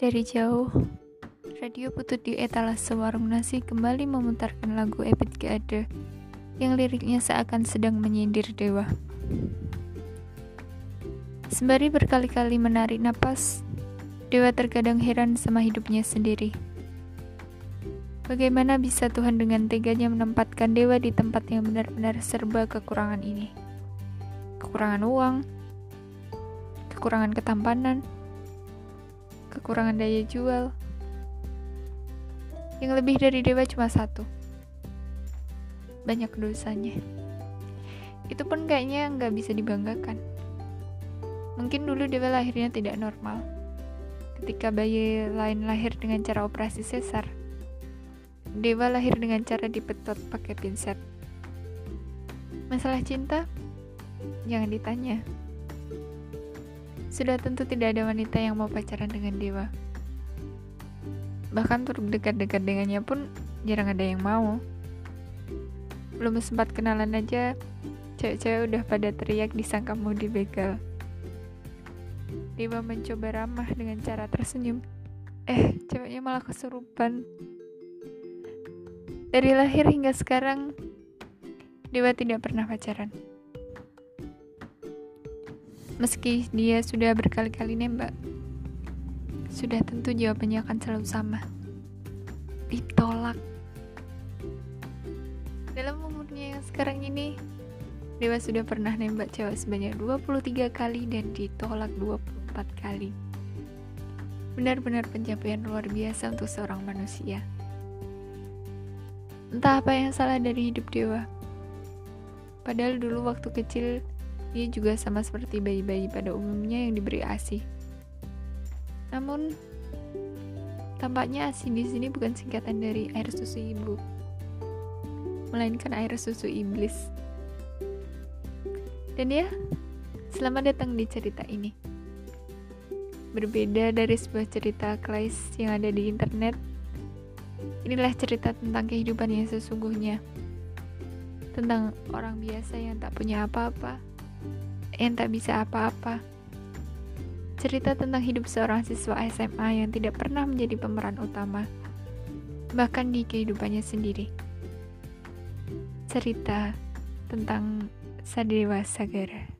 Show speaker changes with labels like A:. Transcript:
A: Dari jauh, radio putut di etalase warung nasi kembali memutarkan lagu Epic Gade yang liriknya seakan sedang menyindir dewa. Sembari berkali-kali menarik napas, dewa terkadang heran sama hidupnya sendiri. Bagaimana bisa Tuhan dengan teganya menempatkan dewa di tempat yang benar-benar serba kekurangan ini? Kekurangan uang, kekurangan ketampanan, kekurangan daya jual. Yang lebih dari dewa cuma satu. Banyak dosanya. Itu pun kayaknya nggak bisa dibanggakan. Mungkin dulu dewa lahirnya tidak normal. Ketika bayi lain lahir dengan cara operasi sesar, dewa lahir dengan cara dipetot pakai pinset. Masalah cinta? Jangan ditanya. Sudah tentu tidak ada wanita yang mau pacaran dengan dewa. Bahkan untuk dekat-dekat dengannya pun jarang ada yang mau. Belum sempat kenalan aja, cewek-cewek udah pada teriak disangka mau dibegal. Dewa mencoba ramah dengan cara tersenyum. Eh, ceweknya malah kesurupan. Dari lahir hingga sekarang, Dewa tidak pernah pacaran. Meski dia sudah berkali-kali nembak, sudah tentu jawabannya akan selalu sama. Ditolak. Dalam umurnya yang sekarang ini, Dewa sudah pernah nembak cewek sebanyak 23 kali dan ditolak 24 kali. Benar-benar pencapaian luar biasa untuk seorang manusia. Entah apa yang salah dari hidup Dewa. Padahal dulu waktu kecil dia juga sama seperti bayi-bayi pada umumnya yang diberi ASI. Namun, tampaknya ASI di sini bukan singkatan dari air susu ibu, melainkan air susu iblis. Dan ya, selamat datang di cerita ini. Berbeda dari sebuah cerita klise yang ada di internet, inilah cerita tentang kehidupan yang sesungguhnya. Tentang orang biasa yang tak punya apa-apa, yang tak bisa apa-apa. Cerita tentang hidup seorang siswa SMA yang tidak pernah menjadi pemeran utama, bahkan di kehidupannya sendiri. Cerita tentang Sadewa Sagara.